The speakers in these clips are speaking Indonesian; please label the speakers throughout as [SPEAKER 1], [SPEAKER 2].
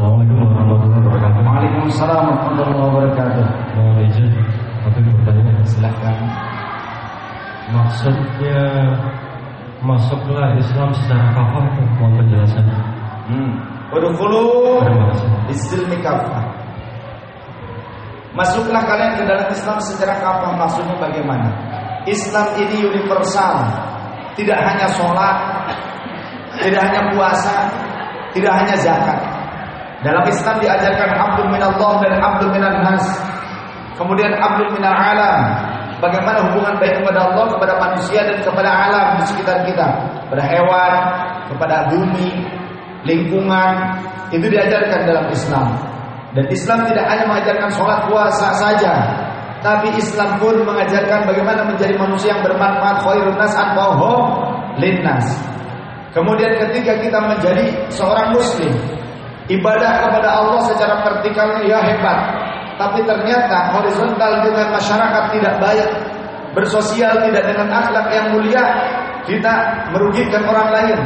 [SPEAKER 1] Assalamualaikum warahmatullahi wabarakatuh.
[SPEAKER 2] Waalaikumsalam warahmatullahi wabarakatuh.
[SPEAKER 1] Mau izin aku bertanya
[SPEAKER 2] Silahkan.
[SPEAKER 1] maksudnya masuklah Islam secara kafah itu mohon penjelasannya.
[SPEAKER 2] Hmm.
[SPEAKER 1] Kasih.
[SPEAKER 2] Isilmi kafah. Masuklah kalian ke dalam Islam secara kafah maksudnya bagaimana? Islam ini universal. Tidak hanya sholat, tidak hanya puasa, tidak hanya zakat. Dalam Islam diajarkan abdul minallah dan abdul minan nas. Kemudian abdul minal alam. Bagaimana hubungan baik kepada Allah, kepada manusia dan kepada alam di sekitar kita, kepada hewan, kepada bumi, lingkungan. Itu diajarkan dalam Islam. Dan Islam tidak hanya mengajarkan sholat puasa saja, tapi Islam pun mengajarkan bagaimana menjadi manusia yang bermanfaat khairun nas linnas. Kemudian ketika kita menjadi seorang muslim, ibadah kepada Allah secara vertikalnya ya hebat, tapi ternyata horizontal dengan masyarakat tidak baik, bersosial tidak dengan akhlak yang mulia, kita merugikan orang lain.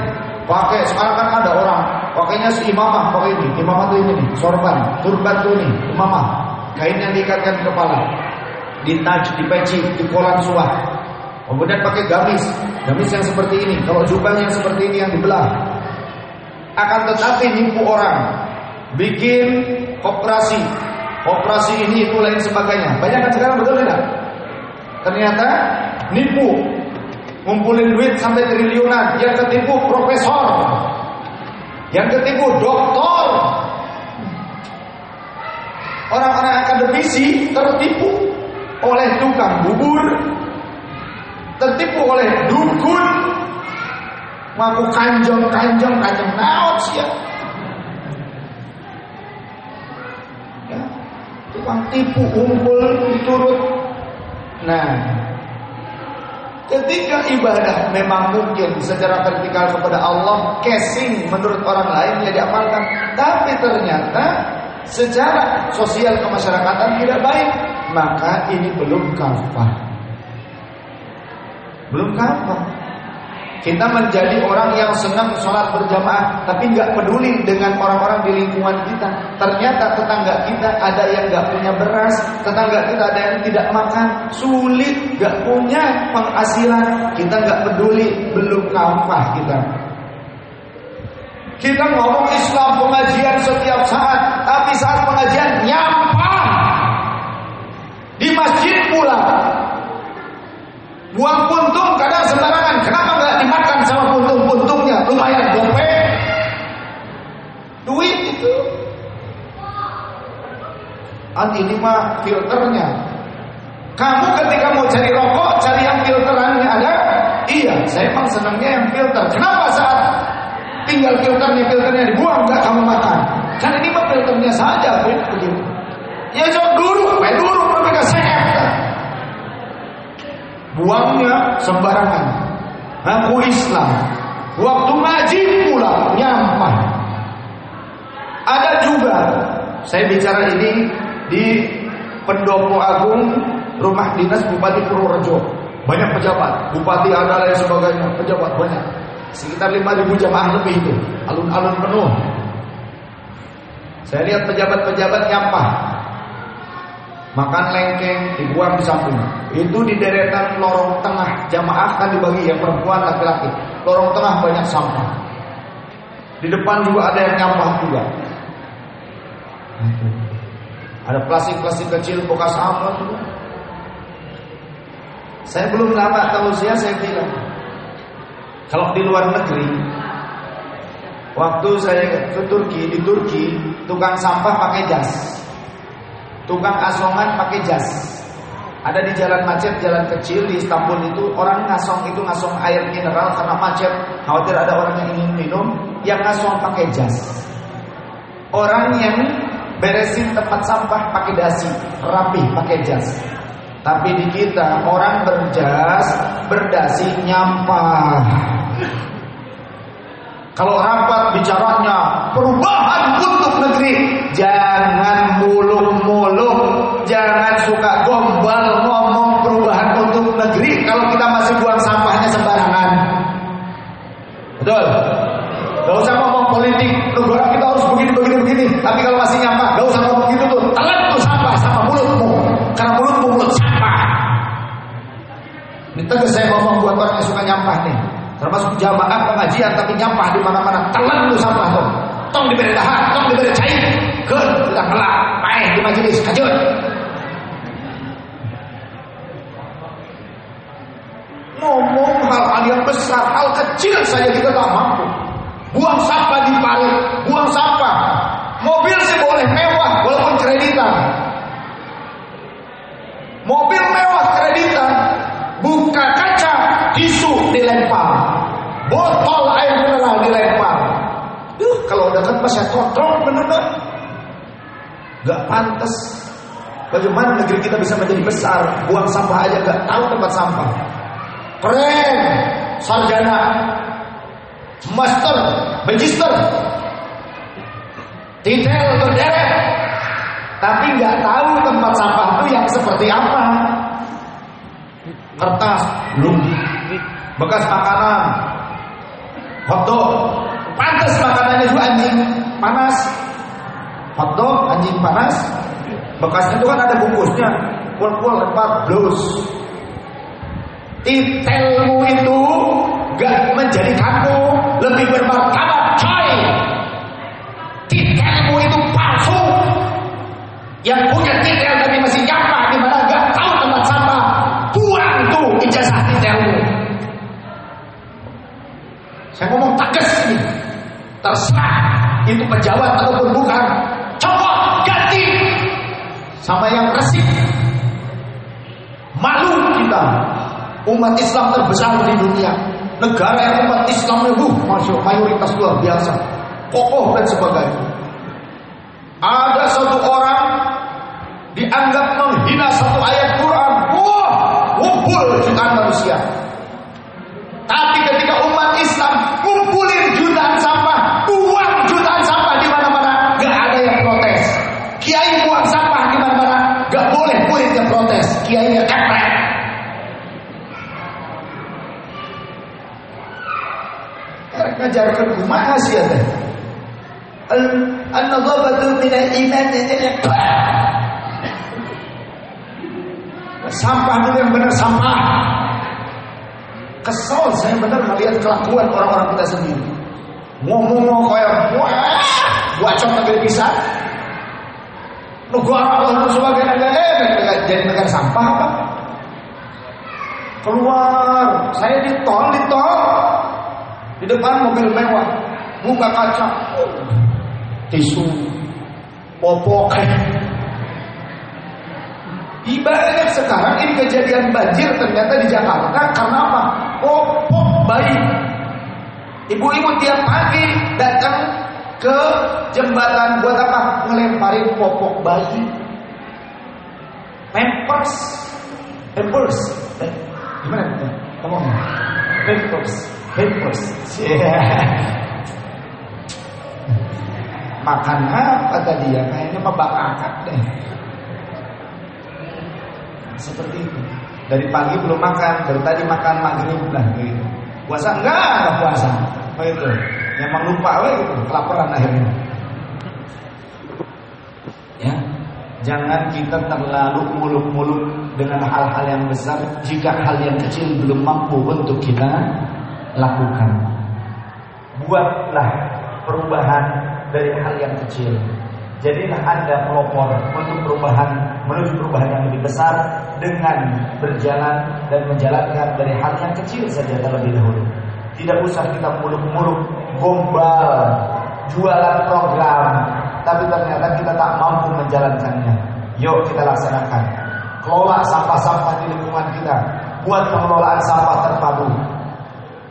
[SPEAKER 2] Pakai sekarang kan ada orang pakainya si imamah pakai ini, imamah tuh ini nih, sorban, turban tuh ini, imamah, kain yang diikatkan di kepala, ditaj, dipeci, dikolan suah. Kemudian pakai gamis, gamis yang seperti ini. Kalau jubah yang seperti ini yang dibelah. Akan tetapi nipu orang, bikin operasi, operasi ini itu lain sebagainya. Banyak kan sekarang betul tidak? Ternyata nipu, ngumpulin duit sampai triliunan. Yang ketipu profesor, yang ketipu doktor. Orang-orang akademisi tertipu oleh tukang bubur, tertipu oleh dukun, ngaku kanjong kanjong kanjong naot ya. ya. Tukang tipu kumpul diturut. Nah, ketika ibadah memang mungkin secara vertikal kepada Allah, casing menurut orang lain ya diamalkan, tapi ternyata secara sosial kemasyarakatan tidak baik, maka ini belum kafah. Belum kafah. Kita menjadi orang yang senang sholat berjamaah, tapi nggak peduli dengan orang-orang di lingkungan kita. Ternyata tetangga kita ada yang nggak punya beras, tetangga kita ada yang tidak makan, sulit, nggak punya penghasilan. Kita nggak peduli, belum kafah kita. Kita ngomong Islam pengajian setiap saat, tapi saat pengajian nyampah di masjid pula. Buang puntung kadang sembarangan. Kenapa Anti lima filternya. Kamu ketika mau cari rokok, cari yang filterannya ada? Iya, saya emang senangnya yang filter. Kenapa saat tinggal filternya filternya dibuang nggak kamu makan? Kan ini mah filternya saja, begitu. Ya jauh dulu, eh dulu mereka sehat. Buangnya sembarangan. Aku Islam. Waktu ngaji pula nyampah. Ada juga saya bicara ini di Pendopo Agung Rumah Dinas Bupati Purworejo. Banyak pejabat, bupati ada dan sebagainya, pejabat banyak. Sekitar 5000 jamaah lebih itu, alun-alun penuh. Saya lihat pejabat-pejabat nyampah. Makan lengkeng dibuang di samping. Itu di deretan lorong tengah jamaah kan dibagi yang perempuan laki-laki. Lorong tengah banyak sampah. Di depan juga ada yang nyampah juga. Ada plastik-plastik kecil bekas sampah juga. Saya belum lama tausiah saya bilang. Kalau di luar negeri waktu saya ke Turki di Turki tukang sampah pakai jas. Tukang asongan pakai jas. Ada di jalan macet jalan kecil di Istanbul itu orang ngasong itu ngasong air mineral karena macet. Khawatir ada orang yang ingin minum yang ngasong pakai jas. Orang yang beresin tempat sampah pakai dasi rapi pakai jas tapi di kita orang berjas, berdasi nyampah. Kalau rapat bicaranya perubahan untuk negeri, jangan muluk-muluk, jangan suka gombal ngomong perubahan untuk negeri kalau kita masih buang sampahnya sembarangan. Betul? Gak usah ngomong politik, negara kita harus begini, begini, begini. Jamaah pengajian tapi nyampah di mana-mana. Telan lu sampah tuh. Tong diberi dahar, tong diberi cair. Gun, sudah kelak, main di majelis, kajut. Ngomong hal-hal yang besar, hal kecil saja kita tak mampu. Buang sampah di parit, buang sampah. Mobil sih boleh mewah walaupun kreditan. Mobil mewah kreditan, buka kaca, tisu dilempar. Botol air mineral dilempar. Duh, kalau dekat pas saya kontrol bener gak? Gak pantas. Bagaimana negeri kita bisa menjadi besar? Buang sampah aja gak tahu tempat sampah. Keren, sarjana, master, magister, detail berderet, tapi nggak tahu tempat sampah itu yang seperti apa. Kertas, belum, bekas makanan, hotdog, pantas makanannya juga anjing panas, hotdog anjing panas, bekasnya itu kan ada bungkusnya, pul-pul lempar, blus, Titelmu itu gak menjadi kamu lebih bermartabat coy. Titelmu itu palsu. Yang Terserah. Itu pejabat ataupun bukan. Coba ganti. Sama yang resik. Malu kita. Umat Islam terbesar di dunia. Negara yang umat Islam itu masuk mayoritas luar biasa. Kokoh dan sebagainya. Ada satu orang dianggap menghina satu ayat Quran. Wah ngumpul jutaan manusia ngajarkan kumaha sih ada An-nadhabatu min al-iman Sampah itu yang benar sampah. Kesal saya benar melihat kelakuan orang-orang kita sendiri. Ngomong kayak wah, bacot negeri bisa. Negara Allah sebagai negara eh, jadi negara sampah apa? Keluar, saya di tol, di depan mobil mewah, buka kaca, tisu, popok. Ibarat sekarang ini kejadian banjir ternyata di Jakarta karena apa? Popok bayi. Ibu-ibu tiap pagi datang ke jembatan buat apa? Ngelemparin popok bayi. Pampers. Pampers. Eh, gimana? Ngomong. Pampers. Pampers. Makan apa tadi ya? Kayaknya mebak akak deh. Seperti itu. Dari pagi belum makan, dari tadi makan maghrib lah gitu. Puasa enggak, enggak puasa. Begitu. Memang lupa we gitu, kelaparan akhirnya. Ya. Jangan kita terlalu muluk-muluk dengan hal-hal yang besar jika hal yang kecil belum mampu untuk kita lakukan. Buatlah perubahan dari hal yang kecil. Jadilah Anda pelopor untuk perubahan menuju perubahan yang lebih besar dengan berjalan dan menjalankan dari hal yang kecil saja terlebih dahulu. Tidak usah kita muluk-muluk gombal jualan program tapi ternyata kita tak mampu menjalankannya. Yuk kita laksanakan. Kelola sampah-sampah di lingkungan kita. Buat pengelolaan sampah terpadu.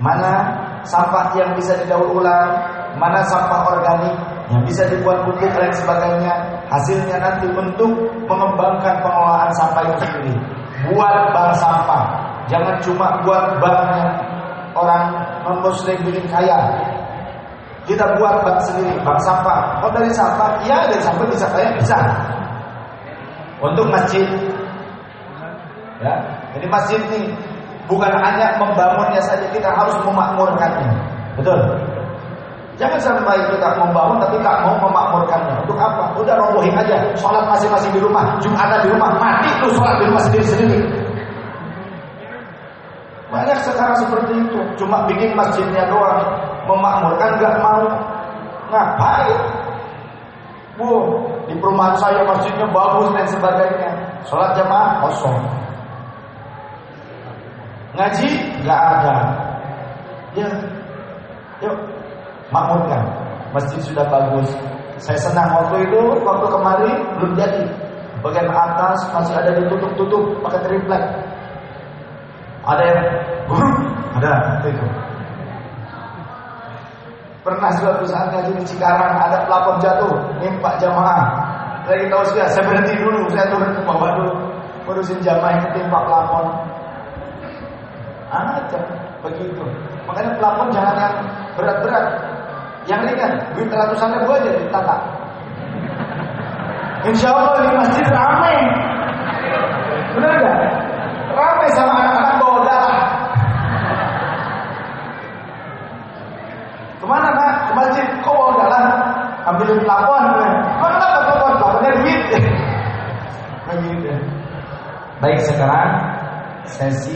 [SPEAKER 2] Mana sampah yang bisa didaur ulang, mana sampah organik yang bisa dibuat pupuk dan sebagainya. Hasilnya nanti untuk mengembangkan pengelolaan sampah itu sendiri. Buat bank sampah. Jangan cuma buat banknya orang non muslim bikin kaya. Kita buat bank sendiri, bank sampah. Oh dari sampah, iya dari sampah bisa kaya bisa. Untuk masjid, ya, jadi masjid ini bukan hanya membangunnya saja, kita harus memakmurkannya. Betul. Jangan sampai kita membangun tapi tak mau memakmurkannya. Untuk apa? Udah robohin aja. Sholat masing-masing di rumah. Jumatan di rumah. Mati tuh sholat di rumah sendiri-sendiri. Banyak sekali cara seperti itu. Cuma bikin masjidnya doang, memakmurkan nggak mau. Ngapain? Bu, di perumahan saya masjidnya bagus dan sebagainya. Sholat jamaah kosong. Ngaji nggak ada. Ya, yuk makmurkan. Masjid sudah bagus. Saya senang waktu itu, waktu kemarin belum jadi. Bagian atas masih ada ditutup-tutup pakai triplek. Ada yang buruk, ada itu. Pernah suatu saat ngaji di Cikarang ada pelapor jatuh, nimpak jamaah. Lagi tahu sudah, saya berhenti dulu, saya turun ke bawah dulu, urusin jamaah yang timpak pelapor. Ada begitu. Makanya pelapor jangan yang berat-berat, yang ringan, duit ratusan ribu aja ditata. Insya Allah di masjid ramai. Benar gak? Ramai sama anak-anak bawa darah. Ke mana nak? Ke masjid. Kok bawa darah? Ambilin pelapon. Mana pelapon? Duit. Begitu. Baik sekarang sesi